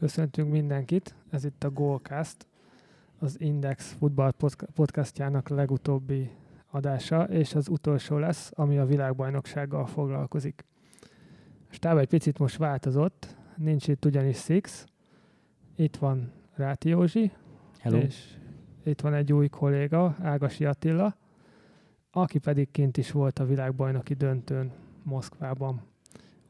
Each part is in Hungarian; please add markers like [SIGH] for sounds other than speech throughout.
Köszöntünk mindenkit, ez itt a Goalcast, az Index Football podcastjának legutóbbi adása, és az utolsó lesz, ami a világbajnoksággal foglalkozik. A stáb egy picit most változott, nincs itt ugyanis Six, itt van Ráti Józsi, Hello. és itt van egy új kolléga, Ágasi Attila, aki pedig kint is volt a világbajnoki döntőn Moszkvában.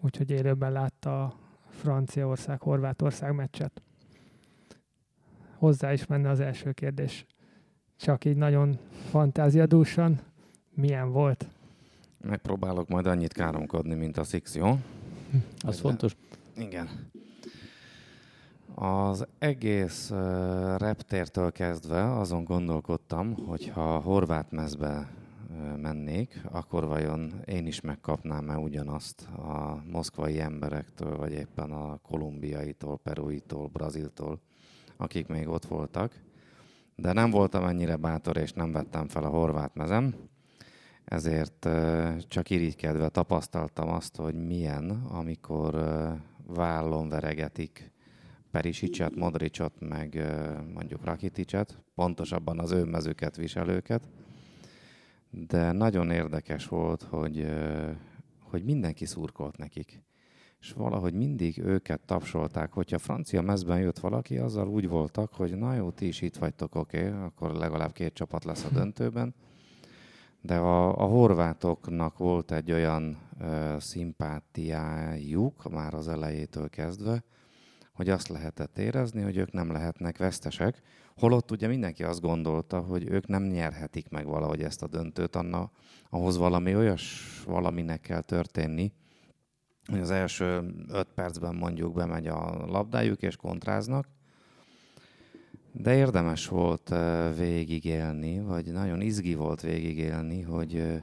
Úgyhogy élőben látta Franciaország-Horvátország meccset. Hozzá is menne az első kérdés. Csak így nagyon fantáziadúsan, milyen volt? Megpróbálok majd annyit káromkodni, mint a Six, jó? Az fontos. Igen. Az egész uh, reptértől kezdve azon gondolkodtam, hogy ha horvát mezbe mennék, akkor vajon én is megkapnám-e ugyanazt a moszkvai emberektől, vagy éppen a kolumbiaitól, peruitól, braziltól, akik még ott voltak. De nem voltam ennyire bátor, és nem vettem fel a horvát mezem, ezért csak irigykedve tapasztaltam azt, hogy milyen, amikor vállon veregetik Perisicset, Modricot, meg mondjuk Rakiticet, pontosabban az ő mezőket viselőket. De nagyon érdekes volt, hogy, hogy mindenki szurkolt nekik. És valahogy mindig őket tapsolták, hogyha francia mezben jött valaki, azzal úgy voltak, hogy na jó, ti is itt vagytok, oké, okay, akkor legalább két csapat lesz a döntőben. De a, a horvátoknak volt egy olyan ö, szimpátiájuk már az elejétől kezdve, hogy azt lehetett érezni, hogy ők nem lehetnek vesztesek, holott ugye mindenki azt gondolta, hogy ők nem nyerhetik meg valahogy ezt a döntőt, anna, ahhoz valami olyas valaminek kell történni, hogy az első öt percben mondjuk bemegy a labdájuk és kontráznak, de érdemes volt végigélni, vagy nagyon izgi volt végigélni, hogy,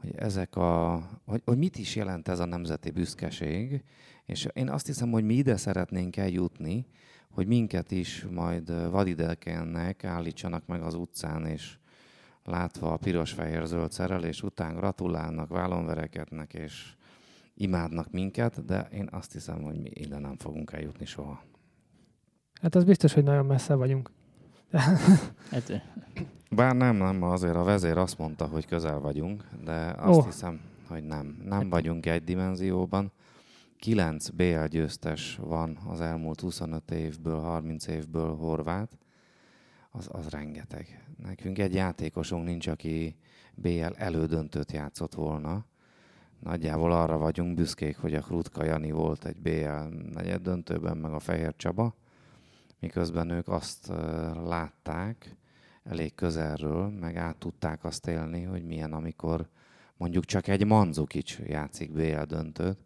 hogy ezek a, hogy, hogy mit is jelent ez a nemzeti büszkeség, és én azt hiszem, hogy mi ide szeretnénk eljutni, hogy minket is majd vadidelkennek állítsanak meg az utcán, és látva a piros-fehér-zöld szerelés után gratulálnak, vállonvereketnek, és imádnak minket, de én azt hiszem, hogy mi ide nem fogunk eljutni soha. Hát az biztos, hogy nagyon messze vagyunk. [LAUGHS] Hát, Bár nem, nem, azért a vezér azt mondta, hogy közel vagyunk, de azt oh. hiszem, hogy nem. Nem hát. vagyunk egy dimenzióban. 9 BL győztes van az elmúlt 25 évből, 30 évből horvát, az, az rengeteg. Nekünk egy játékosunk nincs, aki BL elődöntőt játszott volna. Nagyjából arra vagyunk büszkék, hogy a Krutka Jani volt egy BL negyed döntőben, meg a Fehér Csaba, miközben ők azt látták elég közelről, meg át tudták azt élni, hogy milyen, amikor mondjuk csak egy Manzukic játszik BL döntőt,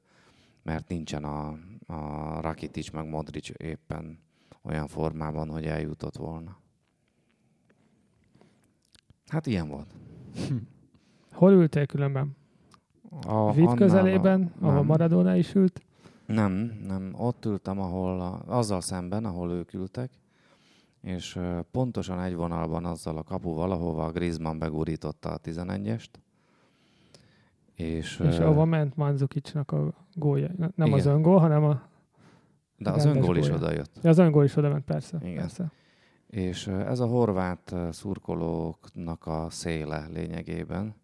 mert nincsen a, a Rakitic meg Modric éppen olyan formában, hogy eljutott volna. Hát ilyen volt. [LAUGHS] Hol ültél különben? A Vid közelében, a, ahol Maradona is ült? Nem, nem. Ott ültem, ahol a, azzal szemben, ahol ők ültek, és pontosan egy vonalban azzal a kapuval, ahova a Griezmann begurította a 11-est, és, és uh, ahova ment Manzukicsnak a gólja. Nem igen. az öngól, hanem a De az öngól is oda jött. Ja, az öngól is oda ment, persze. Igen. persze. És ez a horvát szurkolóknak a széle lényegében.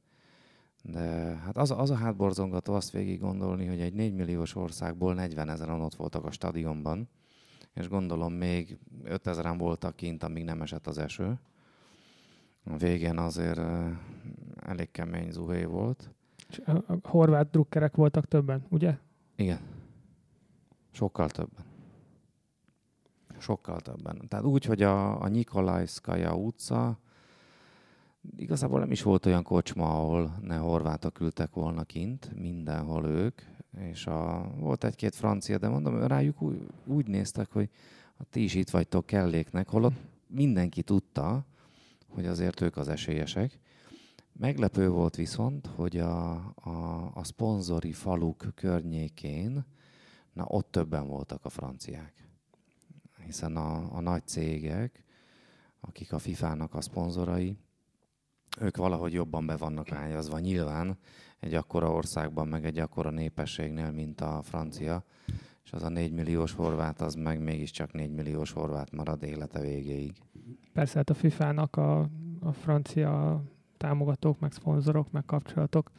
De hát az, az a hátborzongató azt végig gondolni, hogy egy 4 milliós országból 40 ezeren ott voltak a stadionban, és gondolom még 5 ezeren voltak kint, amíg nem esett az eső. A végén azért elég kemény zuhé volt. A horvát drukkerek voltak többen, ugye? Igen. Sokkal többen. Sokkal többen. Tehát úgy, hogy a, a Nikolajszkaja utca igazából nem is volt olyan kocsma, ahol ne horvátok ültek volna kint, mindenhol ők, és a, volt egy-két francia, de mondom, rájuk úgy, úgy néztek, hogy a ti is itt vagytok kelléknek, holott mindenki tudta, hogy azért ők az esélyesek, Meglepő volt viszont, hogy a, a, a szponzori faluk környékén, na ott többen voltak a franciák. Hiszen a, a nagy cégek, akik a FIFA-nak a szponzorai, ők valahogy jobban be vannak ágyazva. Nyilván egy akkora országban, meg egy akkora népességnél, mint a francia, és az a 4 milliós horvát, az meg mégiscsak 4 milliós horvát marad élete végéig. Persze, hát a FIFA-nak a, a francia támogatók, meg szponzorok, meg kapcsolatok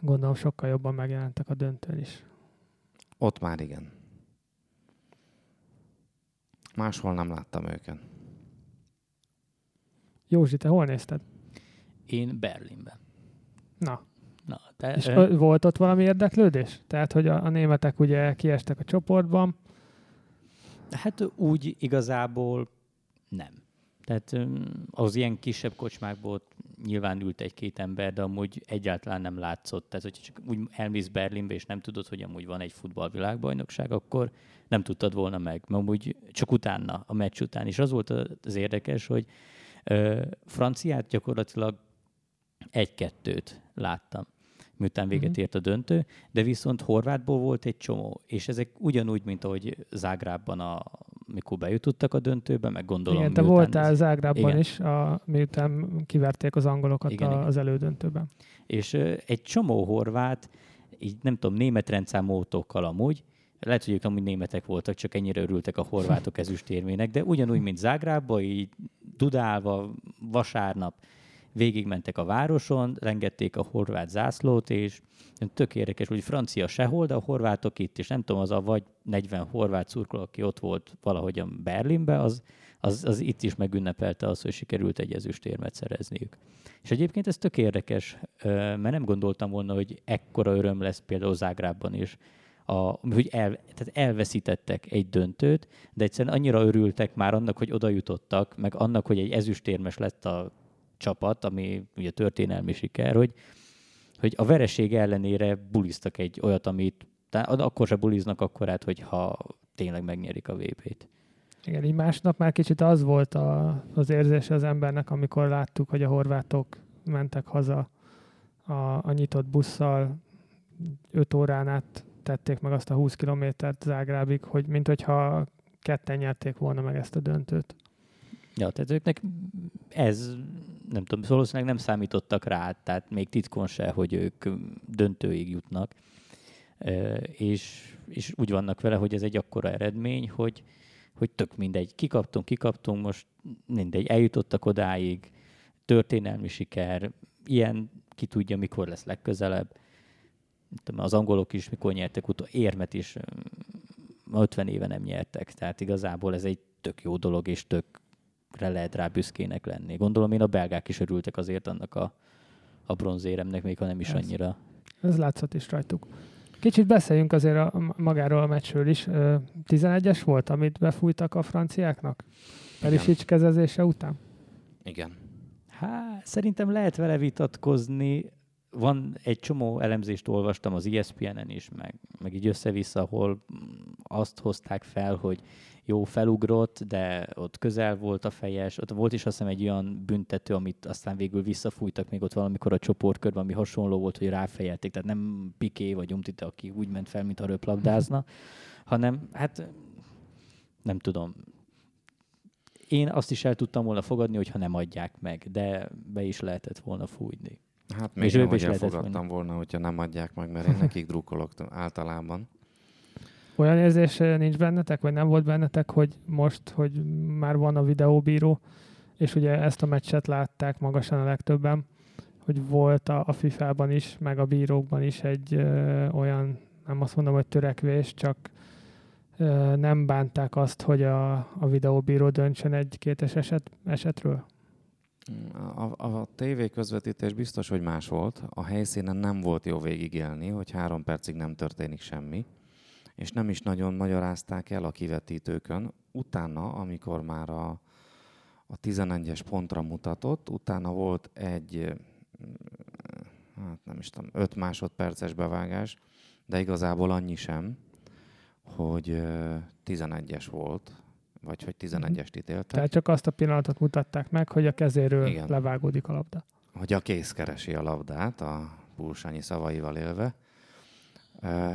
gondolom sokkal jobban megjelentek a döntőn is. Ott már igen. Máshol nem láttam őket. Józsi, te hol nézted? Én Berlinben. Na. Na, te, És ö, volt ott valami érdeklődés? Tehát, hogy a, a németek ugye kiestek a csoportban. Hát úgy igazából nem. Tehát az ilyen kisebb kocsmákból nyilván ült egy-két ember, de amúgy egyáltalán nem látszott. Tehát, hogyha csak úgy elmész Berlinbe, és nem tudod, hogy amúgy van egy futballvilágbajnokság, akkor nem tudtad volna meg. Mert amúgy csak utána, a meccs után. És az volt az érdekes, hogy ö, franciát gyakorlatilag egy-kettőt láttam miután véget Mhm. ért a döntő, de viszont horvátból volt egy csomó, és ezek ugyanúgy, mint ahogy Zágrában, a, mikor bejutottak a döntőbe, meg gondolom Igen, te voltál ez- Zágrában Igen. is, a, miután kiverték az angolokat Igen, a, igen. az elődöntőben. És ö, egy csomó horvát, így nem tudom, német rendszámú autókkal amúgy, lehet, hogy ők amúgy németek voltak, csak ennyire örültek a horvátok [LAUGHS] ezüstérmének, de ugyanúgy, mint Zágrába, így dudálva vasárnap végigmentek a városon, rengették a horvát zászlót, és tök érdekes, hogy francia sehol, de a horvátok itt, és nem tudom, az a vagy 40 horvát szurkoló, aki ott volt valahogyan Berlinbe, az, az, az itt is megünnepelte azt, hogy sikerült egy ezüstérmet szerezniük. És egyébként ez tök érdekes, mert nem gondoltam volna, hogy ekkora öröm lesz például Zágrában is, a, hogy el, tehát elveszítettek egy döntőt, de egyszerűen annyira örültek már annak, hogy oda jutottak, meg annak, hogy egy ezüstérmes lett a csapat, ami ugye történelmi siker, hogy, hogy a vereség ellenére buliztak egy olyat, amit tehát akkor se buliznak akkorát, hogyha tényleg megnyerik a VB-t. Igen, így másnap már kicsit az volt a, az érzése az embernek, amikor láttuk, hogy a horvátok mentek haza a, a nyitott busszal, 5 órán át tették meg azt a 20 kilométert Zágrábig, hogy mint hogyha ketten nyerték volna meg ezt a döntőt. Ja, tehát őknek ez, nem tudom, valószínűleg nem számítottak rá, tehát még titkon se, hogy ők döntőig jutnak. És, és úgy vannak vele, hogy ez egy akkora eredmény, hogy, hogy tök mindegy. Kikaptunk, kikaptunk, most mindegy, eljutottak odáig, történelmi siker, ilyen ki tudja, mikor lesz legközelebb. Az angolok is mikor nyertek utol, érmet is öm, 50 éve nem nyertek, tehát igazából ez egy tök jó dolog, és tökre lehet rá büszkének lenni. Gondolom én a belgák is örültek azért annak a, a bronzéremnek, még ha nem is Ez- annyira. Ez látszott is rajtuk. Kicsit beszéljünk azért a, magáról a meccsről is. Ö, 11-es volt, amit befújtak a franciáknak? Perisic kezezése után? Igen. Hát, szerintem lehet vele vitatkozni. Van egy csomó elemzést olvastam az ESPN-en is, meg, meg így össze-vissza, ahol azt hozták fel, hogy jó, felugrott, de ott közel volt a fejes. Ott volt is azt hiszem egy olyan büntető, amit aztán végül visszafújtak még ott valamikor a csoportkörben, ami hasonló volt, hogy ráfejelték. Tehát nem Piqué vagy Umtite, aki úgy ment fel, mintha röplabdázna, hanem hát nem tudom, én azt is el tudtam volna fogadni, hogyha nem adják meg, de be is lehetett volna fújni. Hát És még őbe nem, hogy elfogadtam volna, hogyha nem adják meg, mert én nekik drukkolok általában. Olyan érzés nincs bennetek, vagy nem volt bennetek, hogy most, hogy már van a videóbíró, és ugye ezt a meccset látták magasan a legtöbben, hogy volt a, a FIFA-ban is, meg a bírókban is egy ö, olyan, nem azt mondom, hogy törekvés, csak ö, nem bánták azt, hogy a, a videóbíró döntsön egy kétes eset, esetről. A, a, a TV közvetítés biztos, hogy más volt. A helyszínen nem volt jó végigélni, hogy három percig nem történik semmi, és nem is nagyon magyarázták el a kivetítőkön. Utána, amikor már a, a 11-es pontra mutatott, utána volt egy, hát nem is tudom, 5 másodperces bevágás, de igazából annyi sem, hogy ö, 11-es volt, vagy hogy 11-est ítéltek. Tehát csak azt a pillanatot mutatták meg, hogy a kezéről Igen. Levágódik a labda. hogy a kéz keresi a labdát, a Pulsanyi szavaival élve.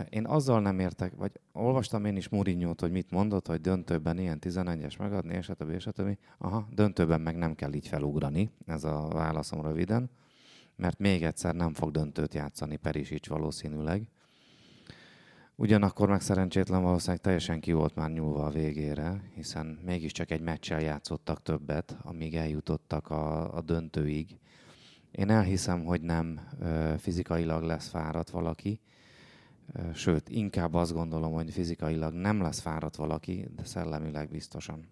Én azzal nem értek, vagy olvastam én is Mourinho-t, hogy mit mondott, hogy döntőben ilyen 11-es megadni, és többi, és többi. Aha, döntőben meg nem kell így felugrani, ez a válaszom röviden, mert még egyszer nem fog döntőt játszani Perisic valószínűleg. Ugyanakkor meg szerencsétlen valószínűleg teljesen ki volt már nyúlva a végére, hiszen mégiscsak egy meccsel játszottak többet, amíg eljutottak a, a döntőig. Én elhiszem, hogy nem ö, fizikailag lesz fáradt valaki, ö, sőt, inkább azt gondolom, hogy fizikailag nem lesz fáradt valaki, de szellemileg biztosan.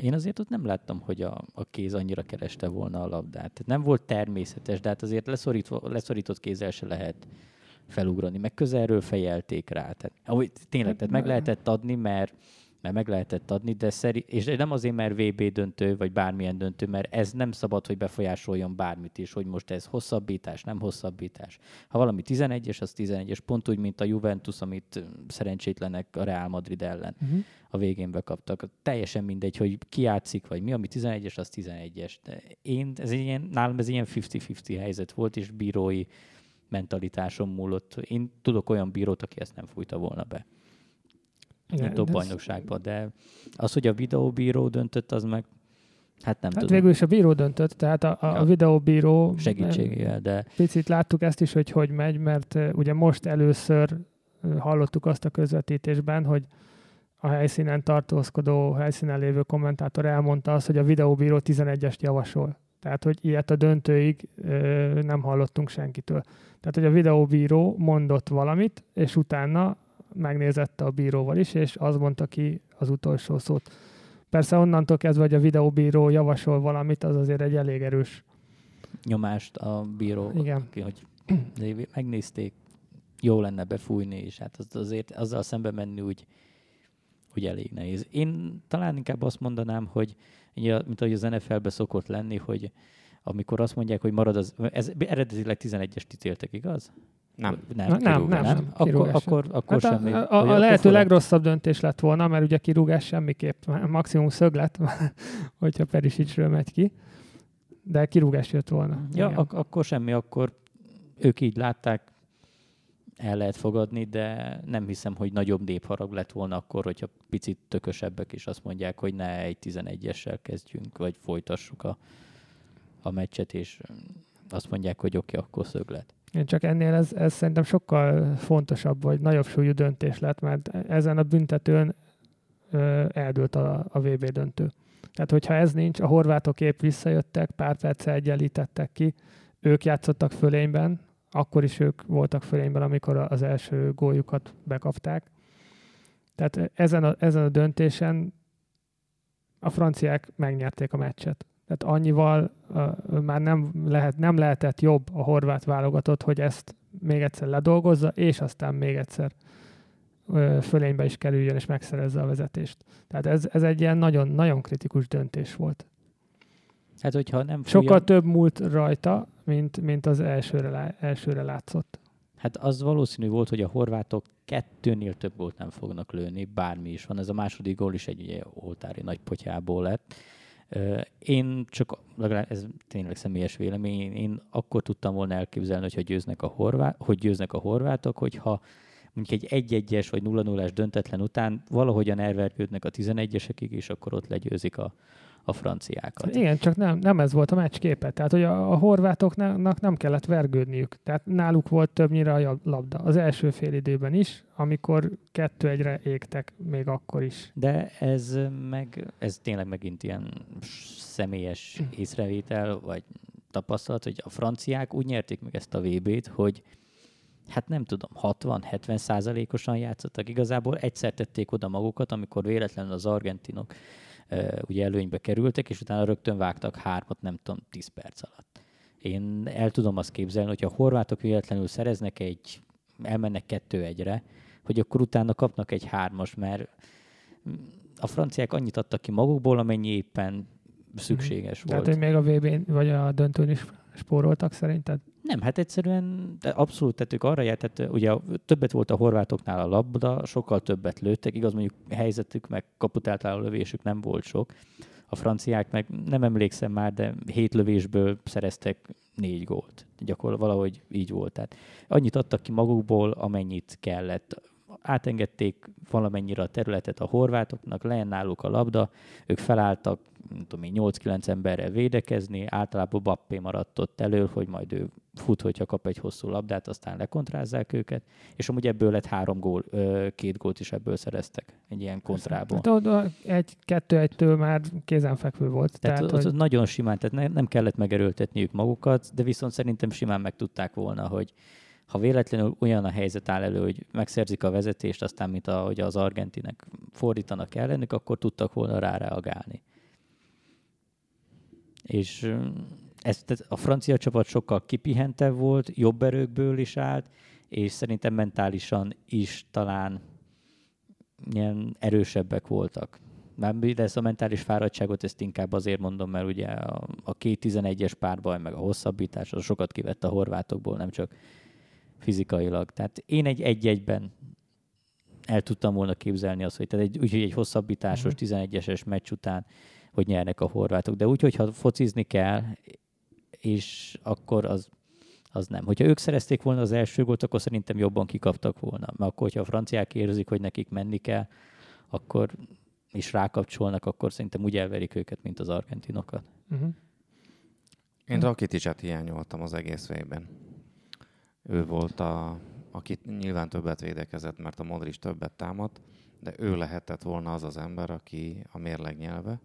Én azért ott nem láttam, hogy a, a kéz annyira kereste volna a labdát. Nem volt természetes, de hát azért leszorítva, leszorított kézzel se lehet felugrani, meg közelről fejelték rá. Tehát, ahogy tényleg, tehát meg lehetett adni, mert mert meg lehetett adni, de szeri, és nem azért, mert VB döntő, vagy bármilyen döntő, mert ez nem szabad, hogy befolyásoljon bármit is, hogy most ez hosszabbítás, nem hosszabbítás. Ha valami 11-es, az 11-es, pont úgy, mint a Juventus, amit szerencsétlenek a Real Madrid ellen uh-huh. a végén bekaptak. Teljesen mindegy, hogy ki játszik, vagy mi, ami 11-es, az 11-es. De én, ez ilyen, nálam ez ilyen 50-50 helyzet volt, és bírói mentalitásom múlott. Én tudok olyan bírót, aki ezt nem fújta volna be. Igen, a bajnokságban, de az, hogy a videóbíró döntött, az meg Hát nem hát tudom. végül is a bíró döntött, tehát a, a, ja. a videóbíró segítségével, de... Picit láttuk ezt is, hogy hogy megy, mert ugye most először hallottuk azt a közvetítésben, hogy a helyszínen tartózkodó, helyszínen lévő kommentátor elmondta azt, hogy a videóbíró 11-est javasol. Tehát, hogy ilyet a döntőig ö, nem hallottunk senkitől. Tehát, hogy a videóbíró mondott valamit, és utána megnézette a bíróval is, és az mondta ki az utolsó szót. Persze onnantól kezdve, hogy a videóbíró javasol valamit, az azért egy elég erős nyomást a bíró, Igen. Aki, hogy megnézték, jó lenne befújni, és hát az azért azzal szembe menni úgy, úgy elég nehéz. Én talán inkább azt mondanám, hogy mint ahogy az NFL-be szokott lenni, hogy amikor azt mondják, hogy marad az, ez eredetileg 11-est ítéltek, igaz? Nem. Nem, nem, nem, nem, nem. Akkor, akkor, akkor hát semmi. A, a, a lehető legrosszabb döntés lett volna, mert ugye kirúgás semmiképp, maximum szög lett, [LAUGHS] hogyha Perisicsről megy ki, de kirúgás jött volna. Ja, ak- akkor semmi, akkor ők így látták, el lehet fogadni, de nem hiszem, hogy nagyobb népharag lett volna akkor, hogyha picit tökösebbek is azt mondják, hogy ne egy 11-essel kezdjünk, vagy folytassuk a, a meccset, és azt mondják, hogy oké, okay, akkor szöglet. Én csak ennél ez, ez szerintem sokkal fontosabb, vagy nagyobb súlyú döntés lett, mert ezen a büntetőn ö, eldőlt a, a VB döntő. Tehát, hogyha ez nincs, a horvátok épp visszajöttek, pár perccel egyenlítettek ki, ők játszottak fölényben, akkor is ők voltak fölényben, amikor az első góljukat bekapták. Tehát ezen a, ezen a döntésen a franciák megnyerték a meccset. Tehát annyival uh, már nem, lehet, nem lehetett jobb a horvát válogatott, hogy ezt még egyszer ledolgozza, és aztán még egyszer uh, fölénybe is kerüljön, és megszerezze a vezetést. Tehát ez, ez egy ilyen nagyon, nagyon kritikus döntés volt. Hát, hogyha nem fújja... Sokkal több múlt rajta, mint, mint az elsőre, elsőre látszott. Hát az valószínű volt, hogy a horvátok kettőnél több gólt nem fognak lőni, bármi is van. Ez a második gól is egy ugye, oltári nagy potyából lett. Én csak, legalább ez tényleg személyes vélemény, én akkor tudtam volna elképzelni, hogyha győznek a, horvát, hogy győznek a horvátok, hogyha mondjuk egy 1-1-es vagy 0-0-es döntetlen után valahogyan elvergődnek a 11-esekig, és akkor ott legyőzik a, a franciákat. Igen, csak nem, nem ez volt a meccs képe. Tehát, hogy a, a horvátoknak nem kellett vergődniük. Tehát náluk volt többnyire a labda. Az első fél időben is, amikor kettő egyre égtek, még akkor is. De ez meg, ez tényleg megint ilyen személyes észrevétel, vagy tapasztalat, hogy a franciák úgy nyerték meg ezt a VB-t, hogy hát nem tudom, 60-70 százalékosan játszottak. Igazából egyszer tették oda magukat, amikor véletlenül az argentinok ugye előnybe kerültek, és utána rögtön vágtak hármat, nem tudom, 10 perc alatt. Én el tudom azt képzelni, hogy a horvátok véletlenül szereznek egy, elmennek kettő egyre, hogy akkor utána kapnak egy hármas, mert a franciák annyit adtak ki magukból, amennyi éppen szükséges mm. volt. Tehát, hogy még a vb n vagy a döntőn is spóroltak szerinted? Nem, hát egyszerűen de abszolút, tehát ők arra járt, ugye többet volt a horvátoknál a labda, sokkal többet lőttek, igaz mondjuk helyzetük, meg kaputáltál a lövésük nem volt sok. A franciák meg nem emlékszem már, de hét lövésből szereztek négy gólt. Gyakorlatilag valahogy így volt. Tehát annyit adtak ki magukból, amennyit kellett. Átengedték valamennyire a területet a horvátoknak, lejön náluk a labda, ők felálltak, nem tudom 8-9 emberrel védekezni, általában Bappé maradt ott elő, hogy majd ő fut, hogyha kap egy hosszú labdát, aztán lekontrázzák őket, és amúgy ebből lett három gól, két gólt is ebből szereztek egy ilyen kontrából. Hát oda egy, kettő egytől már kézenfekvő volt. Tehát, tehát az, hogy... nagyon simán, tehát nem kellett megerőltetniük magukat, de viszont szerintem simán meg tudták volna, hogy ha véletlenül olyan a helyzet áll elő, hogy megszerzik a vezetést, aztán mint ahogy az argentinek fordítanak ellenük, akkor tudtak volna ráreagálni. És ez, a francia csapat sokkal kipihentebb volt, jobb erőkből is állt, és szerintem mentálisan is talán ilyen erősebbek voltak. Már de ezt a mentális fáradtságot ezt inkább azért mondom, mert ugye a, a két 11-es párbaj, meg a hosszabbítás, az sokat kivett a horvátokból, nem csak fizikailag. Tehát én egy egy-egyben el tudtam volna képzelni azt, hogy tehát egy, úgyhogy egy hosszabbításos 11-eses meccs után, hogy nyernek a horvátok. De úgy, hogyha focizni kell, és akkor az, az nem. Hogyha ők szerezték volna az első gólt, akkor szerintem jobban kikaptak volna. Mert akkor, hogyha a franciák érzik, hogy nekik menni kell, akkor is rákapcsolnak, akkor szerintem úgy elverik őket, mint az argentinokat. Uh-huh. Én Rakiticet hiányoltam az egész végben. Ő volt a, aki nyilván többet védekezett, mert a Modric többet támadt, de ő lehetett volna az az ember, aki a mérleg nyelve,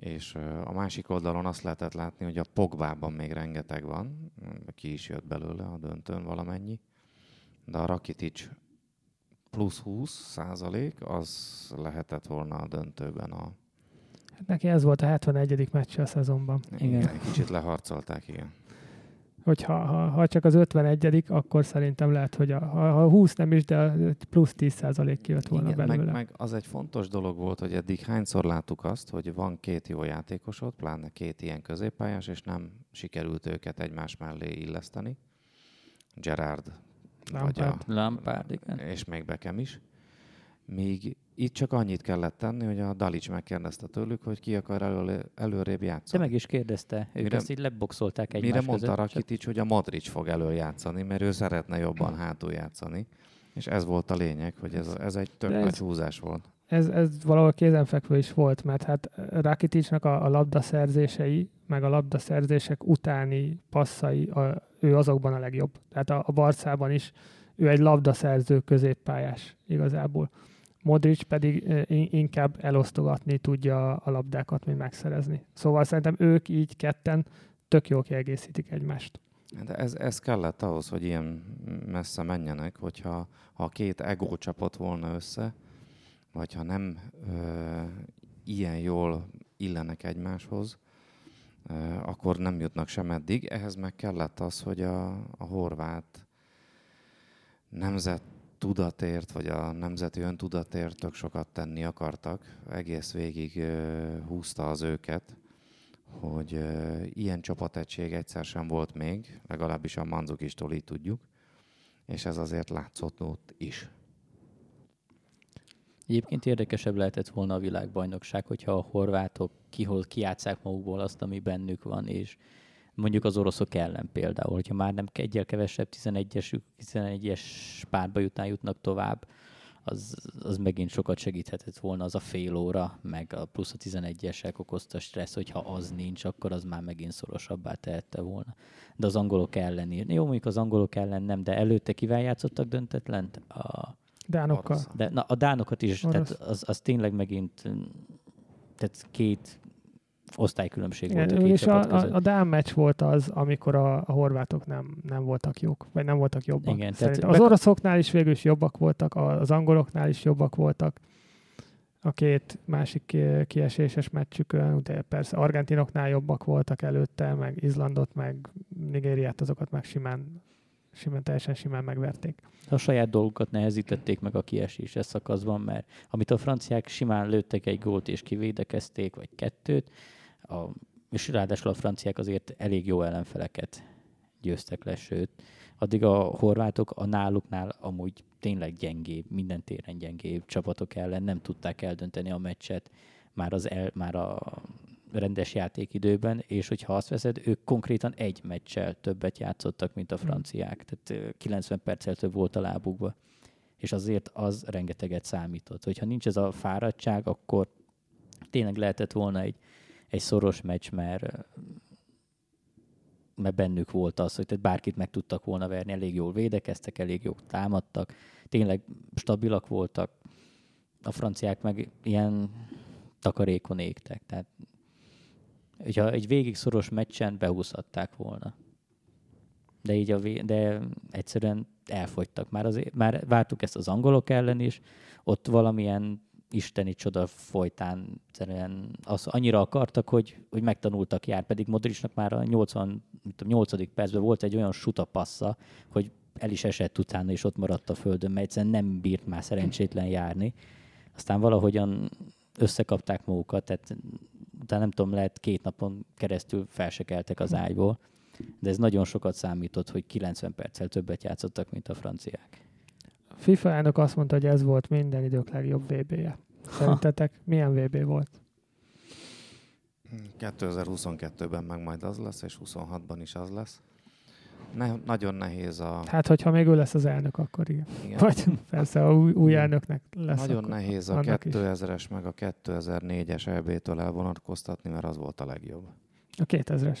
és a másik oldalon azt lehetett látni, hogy a Pogbában még rengeteg van, ki is jött belőle a döntőn valamennyi, de a Rakitic plusz 20 százalék, az lehetett volna a döntőben a... Hát neki ez volt a 71. meccs a szezonban. Igen, igen. kicsit leharcolták, igen hogy ha, ha, csak az 51 akkor szerintem lehet, hogy a, ha, ha 20 nem is, de plusz 10 százalék kijött volna Igen, belőle. Meg, meg az egy fontos dolog volt, hogy eddig hányszor láttuk azt, hogy van két jó játékosod, pláne két ilyen középpályás, és nem sikerült őket egymás mellé illeszteni. Gerard, Lampard. vagy a, Lampard igen. és még Bekem is. Míg itt csak annyit kellett tenni, hogy a Dalics megkérdezte tőlük, hogy ki akar elő, előrébb játszani. De meg is kérdezte, ők mire, ezt így leboxolták egymás Mire mondta Rakitic, hogy a Modric fog előjátszani, mert ő szeretne jobban hátul játszani. És ez volt a lényeg, hogy ez, ez egy tök nagy húzás volt. Ez, ez valahol kézenfekvő is volt, mert hát Rakiticnak a, a labdaszerzései, meg a labdaszerzések utáni passzai, a, ő azokban a legjobb. Tehát a, a Barcában is ő egy labdaszerző középpályás igazából. Modric pedig inkább elosztogatni tudja a labdákat, mint megszerezni. Szóval szerintem ők így ketten tök jól kiegészítik egymást. De ez, ez kellett ahhoz, hogy ilyen messze menjenek, hogyha ha két ego csapott volna össze, vagy ha nem ö, ilyen jól illenek egymáshoz, ö, akkor nem jutnak sem eddig. Ehhez meg kellett az, hogy a, a horvát nemzet tudatért, vagy a nemzeti öntudatért tök sokat tenni akartak. Egész végig húzta az őket, hogy ilyen csapategység egyszer sem volt még, legalábbis a Manzukistól így tudjuk, és ez azért látszott ott is. Egyébként érdekesebb lehetett volna a világbajnokság, hogyha a horvátok kihol kiátszák magukból azt, ami bennük van, és mondjuk az oroszok ellen például, hogyha már nem egyel kevesebb 11-es, 11-es párba jutnál jutnak tovább, az, az megint sokat segíthetett volna az a fél óra, meg a plusz a 11-esek okozta stressz, hogyha az nincs, akkor az már megint szorosabbá tehette volna. De az angolok ellen ír. Jó, mondjuk az angolok ellen nem, de előtte kivel játszottak döntetlent? A... Dánokkal. De, na, a dánokat is, tehát az, az tényleg megint tehát két osztálykülönbség volt a két És a, a, a Dán meccs volt az, amikor a, a horvátok nem, nem voltak jók, vagy nem voltak jobbak. Igen, tehát az oroszoknál is végül is jobbak voltak, az angoloknál is jobbak voltak. A két másik kieséses meccsükön, ugye persze argentinoknál jobbak voltak előtte, meg Izlandot, meg Nigériát, azokat meg simán, simán teljesen simán megverték. A saját dolgokat nehezítették meg a kieséses szakaszban, mert amit a franciák simán lőttek egy gólt és kivédekezték, vagy kettőt, a, és ráadásul a franciák azért elég jó ellenfeleket győztek le, sőt, addig a horvátok a náluknál amúgy tényleg gyengébb, minden téren gyengébb csapatok ellen nem tudták eldönteni a meccset már, az el, már a rendes játékidőben, és hogyha azt veszed, ők konkrétan egy meccsel többet játszottak, mint a hmm. franciák, tehát 90 perccel több volt a lábukba, és azért az rengeteget számított. Hogyha nincs ez a fáradtság, akkor tényleg lehetett volna egy egy szoros meccs, mert mert bennük volt az, hogy tehát bárkit meg tudtak volna verni, elég jól védekeztek, elég jól támadtak, tényleg stabilak voltak, a franciák meg ilyen takarékon égtek. Tehát, hogyha egy végig szoros meccsen behúzhatták volna. De így a vé- de egyszerűen elfogytak. Már, azért, már vártuk ezt az angolok ellen is, ott valamilyen isteni csoda folytán egyszerűen az annyira akartak, hogy, hogy megtanultak jár, pedig Modricnak már a 80, 8. percben volt egy olyan suta passza, hogy el is esett utána, és ott maradt a földön, mert egyszerűen nem bírt már szerencsétlen járni. Aztán valahogyan összekapták magukat, tehát utána nem tudom, lehet két napon keresztül felsekeltek az ágyból, de ez nagyon sokat számított, hogy 90 perccel többet játszottak, mint a franciák. FIFA elnök azt mondta, hogy ez volt minden idők legjobb VB-je. Szerintetek milyen VB volt? 2022-ben meg majd az lesz, és 26-ban is az lesz. Ne, nagyon nehéz a... Hát, hogyha még ő lesz az elnök, akkor igen. Igen, Vagy persze a új, új elnöknek lesz. nagyon akkor nehéz a annak is. 2000-es meg a 2004-es EB-től elvonatkoztatni, mert az volt a legjobb. A 2000-es.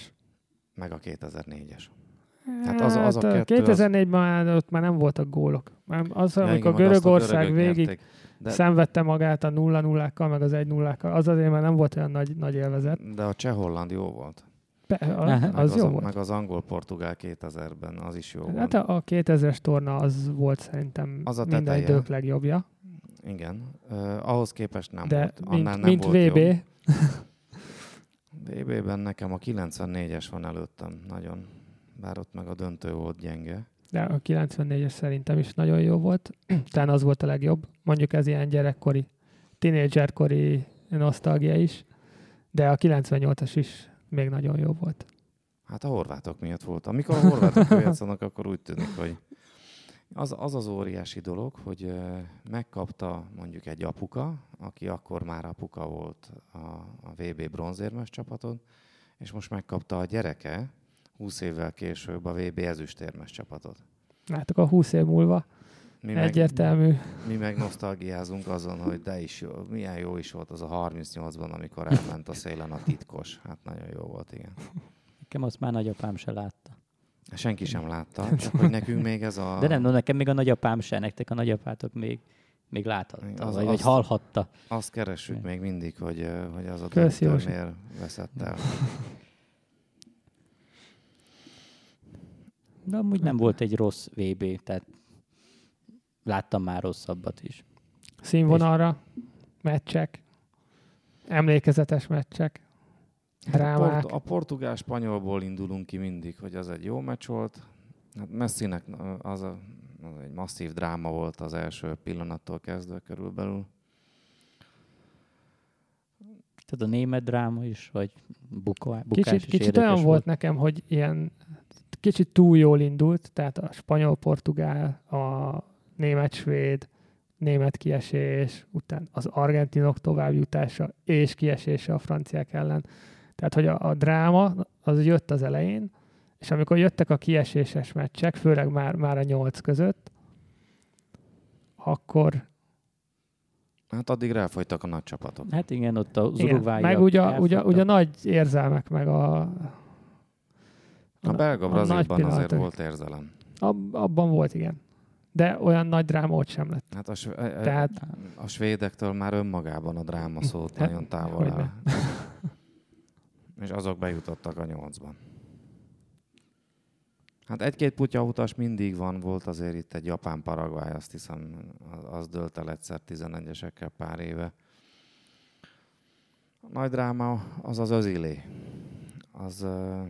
Meg a 2004-es. Hát az- az a Hát, kettő, az- 2004-ben már, ott már nem voltak gólok. Már Az, Ja, amikor igen, a Görögország görögök végig nyerték. de... Szenvedte magát a 0 0 meg az 1 0 az azért már nem volt olyan nagy, nagy élvezet. de a cseh-holland jó volt. Be, Aha. az, Meg az jó a, volt. Meg az angol-portugál 2000-ben, az is jó Hát volt. a, a 2000-es torna az volt szerintem Az a minden teteje. idők legjobbja. Igen. Uh, ahhoz képest nem De volt. Annál mint, nem mint volt VB. [LAUGHS] VB-ben nekem a 94-es van előttem, nagyon. Bár ott meg a döntő volt gyenge. de a 94-es szerintem is nagyon jó volt. [CLEARS THROAT] Talán az volt a legjobb. Mondjuk ez ilyen gyerekkori, tinédzserkori nosztalgia is. De a 98-as is még nagyon jó volt. Hát a horvátok miatt volt. Amikor a horvátok játszanak, akkor úgy tűnik, hogy az, az az óriási dolog, hogy megkapta mondjuk egy apuka, aki akkor már apuka volt a, a VB bronzérmes csapaton, és most megkapta a gyereke 20 évvel később a VB ezüstérmes csapatot. Látok a 20 év múlva Mi meg, egyértelmű. mi meg nosztalgiázunk azon, hogy de is jó, milyen jó is volt az a 38-ban, amikor elment a szélen a titkos. Hát nagyon jó volt, igen. Nekem azt már nagyapám se látta. Senki sem látta, csak hogy nekünk még ez a... De nem, no, nekem még a nagyapám se, nektek a nagyapátok még, még láthatta, Az- vagy, az- vagy hallhatta. Azt keressük még mindig, hogy, hogy az a döntő miért veszett el. De amúgy nem volt egy rossz VB, tehát láttam már rosszabbat is. Színvonalra, meccsek, emlékezetes meccsek, Hát A, drámák. port- a portugál-spanyolból indulunk ki mindig, hogy az egy jó meccs volt. Hát Messinek az, a, az egy masszív dráma volt az első pillanattól kezdve körülbelül. Tehát a német dráma is, vagy buka, bukás Kicsit, is kicsit olyan volt nekem, hogy ilyen kicsit túl jól indult, tehát a spanyol-portugál, a német-svéd, német kiesés, után az argentinok továbbjutása és kiesése a franciák ellen. Tehát, hogy a, a dráma az jött az elején, és amikor jöttek a kieséses meccsek, főleg már, már a nyolc között, akkor Hát addig ráfolytak a nagy csapatok. Hát igen, ott az igen, meg ugye, ugye, ugye nagy érzelmek, meg a, A belga Brazilban azért volt érzelem. Ab, abban volt, igen. De olyan nagy dráma ott sem lett. Hát a, sv- e- e- Tehát a svédektől már önmagában a dráma szót Hát, nagyon távol áll. [LAUGHS] És azok bejutottak a nyolcban. Hát egy-két putyautas mindig van, volt azért itt egy japán Paraguay, azt hiszem, az- az dölt el egyszer 11-esekkel pár éve. A nagy dráma az az özilé. Az, ö,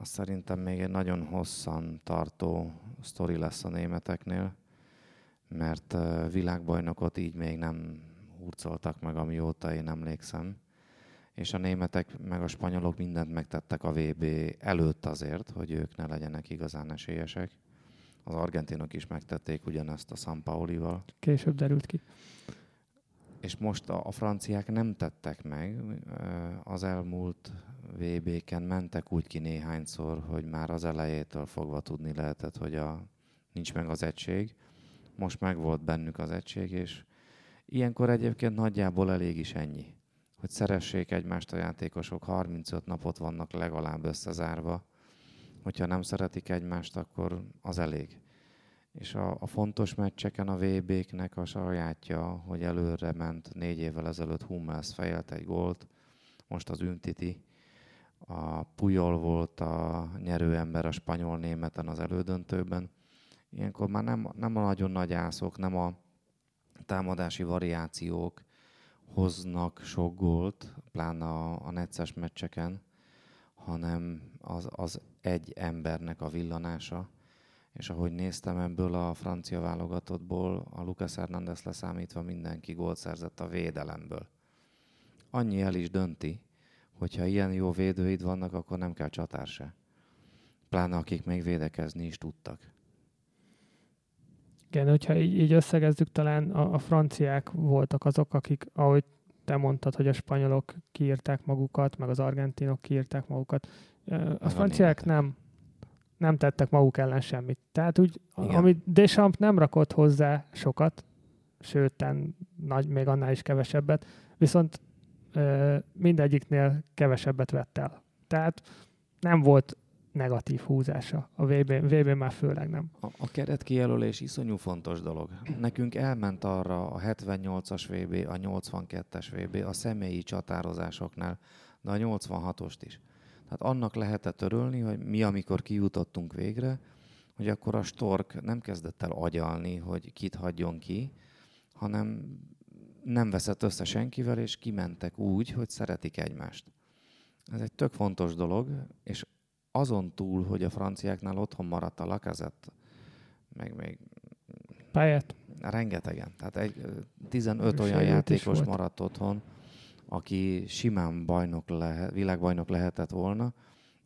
az szerintem még egy nagyon hosszan tartó sztori lesz a németeknél, mert világbajnokot így még nem hurcoltak meg, amióta én emlékszem. És a németek meg a spanyolok mindent megtettek a VB előtt azért, hogy ők ne legyenek igazán esélyesek. Az argentinok is megtették ugyanezt a San Paulival. később derült ki. És most a, a franciák nem tettek meg. Az elmúlt VB-ken mentek úgy ki néhányszor, hogy már az elejétől fogva tudni lehetett, hogy a, nincs meg az egység. Most meg volt bennük az egység, és ilyenkor egyébként nagyjából elég is ennyi. Hogy szeressék egymást a játékosok, 35 napot vannak legalább összezárva, hogyha nem szeretik egymást, akkor az elég. És a, a fontos meccseken a VB-knek a sajátja, hogy előre ment négy évvel ezelőtt Hummels fejelt egy gólt, most az Ümtiti, a Pujol volt a nyerőember a spanyol-németen az elődöntőben. Ilyenkor már nem, nem a nagyon nagy ászok, nem a támadási variációk hoznak sok gólt, pláne a, a necces meccseken, hanem az, az egy embernek a villanása. És ahogy néztem ebből a francia válogatottból, a Lucas Hernández leszámítva mindenki gólt szerzett a védelemből. Annyi el is dönti, hogyha ilyen jó védőid vannak, akkor nem kell csatár se. Pláne akik még védekezni is tudtak. Igen, hogyha így, így összegezzük, talán a, a franciák voltak azok, akik, ahogy te mondtad, hogy a spanyolok kiírták magukat, meg az argentinok kiírták magukat. A franciák nem, nem tettek maguk ellen semmit. Tehát úgy, Igen. amit Deschamps nem rakott hozzá sokat, sőt, nagy, még annál is kevesebbet, viszont mindegyiknél kevesebbet vett el. Tehát nem volt negatív húzása. A VB, VB már főleg nem. A, a keret kijelölés iszonyú fontos dolog. Nekünk elment arra a 78-as VB, a 82-es VB, a személyi csatározásoknál, de a 86-ost is. Tehát annak lehetett örülni, hogy mi, amikor kijutottunk végre, hogy akkor a Stork nem kezdett el agyalni, hogy kit hagyjon ki, hanem nem veszett össze senkivel, és kimentek úgy, hogy szeretik egymást. Ez egy tök fontos dolog, és azon túl, hogy a franciáknál otthon maradt a lakazett, meg még... Pályát? Rengetegen. Tehát egy 15 olyan játékos maradt otthon, aki simán bajnok lehet, világbajnok lehetett volna,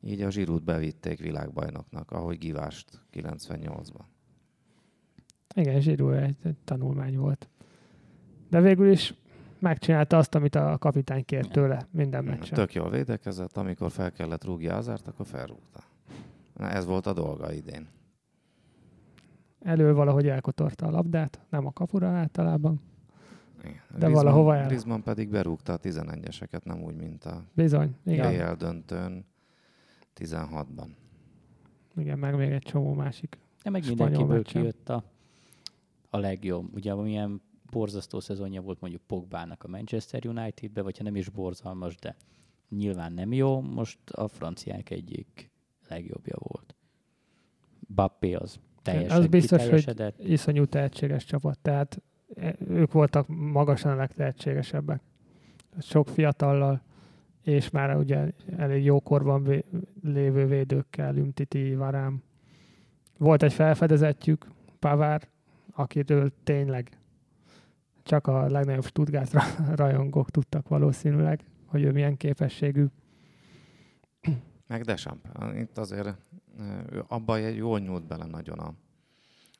így a zsirút bevitték világbajnoknak, ahogy Givást 98-ban. Igen, zsirú egy, egy tanulmány volt. De végül is megcsinálta azt, amit a kapitány kért tőle minden meccsen. Tök jól védekezett, amikor fel kellett rúgja azárt, akkor felrúgta. Na, ez volt a dolga idén. Elő valahogy elkotorta a labdát, nem a kapura általában. Igen. De Griezmann, valahova el. Griezmann pedig berúgta a 11-eseket, nem úgy, mint a Bizony, igen. BL döntőn 16-ban. Igen, meg még egy csomó másik. De meg mindenkiből kijött a, a legjobb. Ugye, milyen borzasztó szezonja volt mondjuk Pogbának a Manchester Unitedbe, vagy ha nem is borzalmas, de nyilván nem jó, most a franciák egyik legjobbja volt. Bappé az teljesen Az biztos, hogy iszonyú tehetséges csapat, tehát ők voltak magasan a legtehetségesebbek. Sok fiatallal, és már ugye elég jókorban lévő védőkkel, Ümtiti, Varám. Volt egy felfedezetjük, Pavár, akiről tényleg csak a legnagyobb Stuttgart rajongók tudtak valószínűleg, hogy ő milyen képességű. Meg Desamp. Itt azért ő abban jól nyúlt bele nagyon a,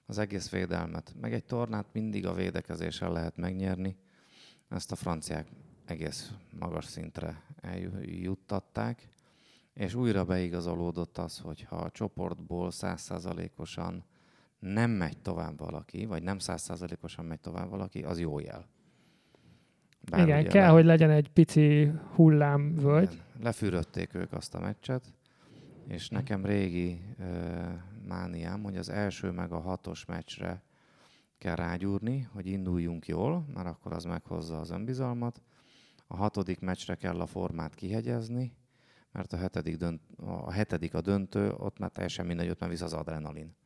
az egész védelmet. Meg egy tornát mindig a védekezéssel lehet megnyerni. Ezt a franciák egész magas szintre eljuttatták, és újra beigazolódott az, hogy ha a csoportból százszázalékosan nem megy tovább valaki, vagy nem százszázalékosan megy tovább valaki, az jó jel. Bár Igen, kell, le... hogy legyen egy pici hullámvölgy. Igen, lefűrötték ők azt a meccset, és nekem régi mániám, hogy az első meg a hatos meccsre kell rágyúrni, hogy induljunk jól, mert akkor az meghozza az önbizalmat. A hatodik meccsre kell a formát kihegyezni, mert a hetedik, dönt, a hetedik a döntő, ott már teljesen mindegy, ott már visz az adrenalin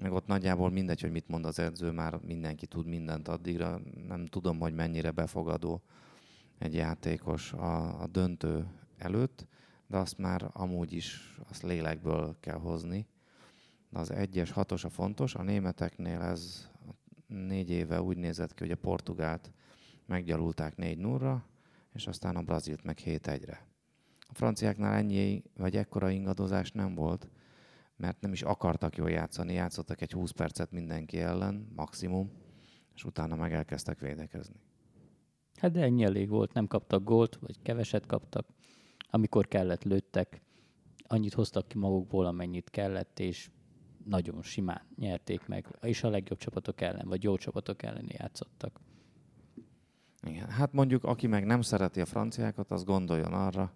meg ott nagyjából mindegy, hogy mit mond az edző, már mindenki tud mindent addigra. Nem tudom, hogy mennyire befogadó egy játékos a, a döntő előtt, de azt már amúgy is azt lélekből kell hozni. Az egyes, hatos a fontos. A németeknél ez négy éve úgy nézett ki, hogy a Portugált meggyalulták 4 0 és aztán a Brazilt meg 7-1-re. A franciáknál ennyi vagy ekkora ingadozás nem volt, mert nem is akartak jól játszani, játszottak egy 20 percet mindenki ellen, maximum, és utána meg elkezdtek védekezni. Hát de ennyi elég volt, nem kaptak gólt, vagy keveset kaptak. Amikor kellett, lőttek, annyit hoztak ki magukból, amennyit kellett, és nagyon simán nyerték meg, és a legjobb csapatok ellen, vagy jó csapatok ellen játszottak. Igen, hát mondjuk, aki meg nem szereti a franciákat, az gondoljon arra,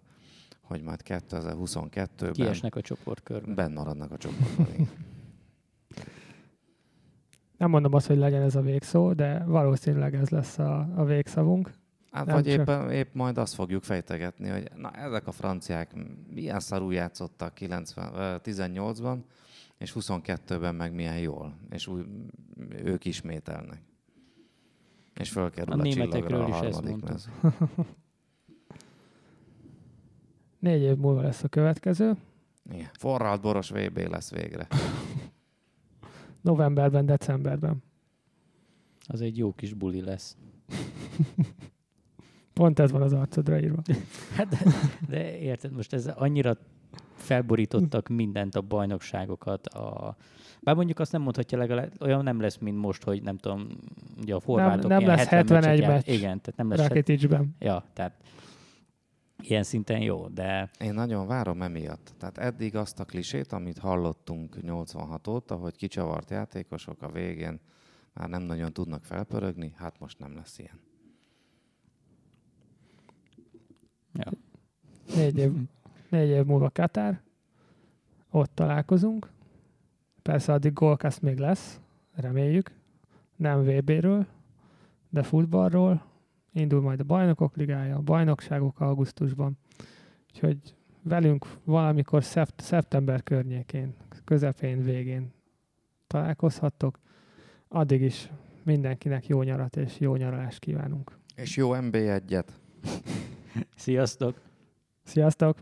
hogy majd 2022-ben Kiesnek a csoportkörben. benn maradnak a csoportban. igen. [LAUGHS] Nem mondom azt, hogy legyen ez a végszó, de valószínűleg ez lesz a, a végszavunk. Hát Nem vagy csak- éppen, épp majd azt fogjuk fejtegetni, hogy na ezek a franciák milyen szarul játszottak 90, ö, 18-ban, és 22-ben meg milyen jól, és új, ők ismételnek. És fölkerül A a, németekről a is ezt mez. [LAUGHS] Négy év múlva lesz a következő. Igen. Forralt boros VB lesz végre. [LAUGHS] Novemberben, decemberben. Az egy jó kis buli lesz. [LAUGHS] Pont ez van az arcodra írva. Hát de, de érted, most ez annyira felborítottak mindent, a bajnokságokat, a... Bár mondjuk azt nem mondhatja legalább, olyan nem lesz, mint most, hogy nem tudom, ugye a formátok nem ilyen lesz 70 71 meccset meccs. Igen, tehát nem lesz... Rakiticben. Ja, tehát ilyen szinten jó, de Én nagyon várom emiatt. Tehát eddig azt a klisét, amit hallottunk 86 óta, hogy kicsavart játékosok a végén már nem nagyon tudnak felpörögni, hát most nem lesz ilyen. ja. Négy év, négy év múlva Katár. Ott találkozunk. Persze addig Golkast még lesz, reméljük. Nem VB-ről, de futballról. Indul majd a bajnokok ligája, a bajnokságok augusztusban. Úgyhogy velünk valamikor szept- szeptember környékén, közepén, végén találkozhattok. Addig is mindenkinek jó nyarat és jó nyaralást kívánunk. És jó MB1-et! Sziasztok! Sziasztok!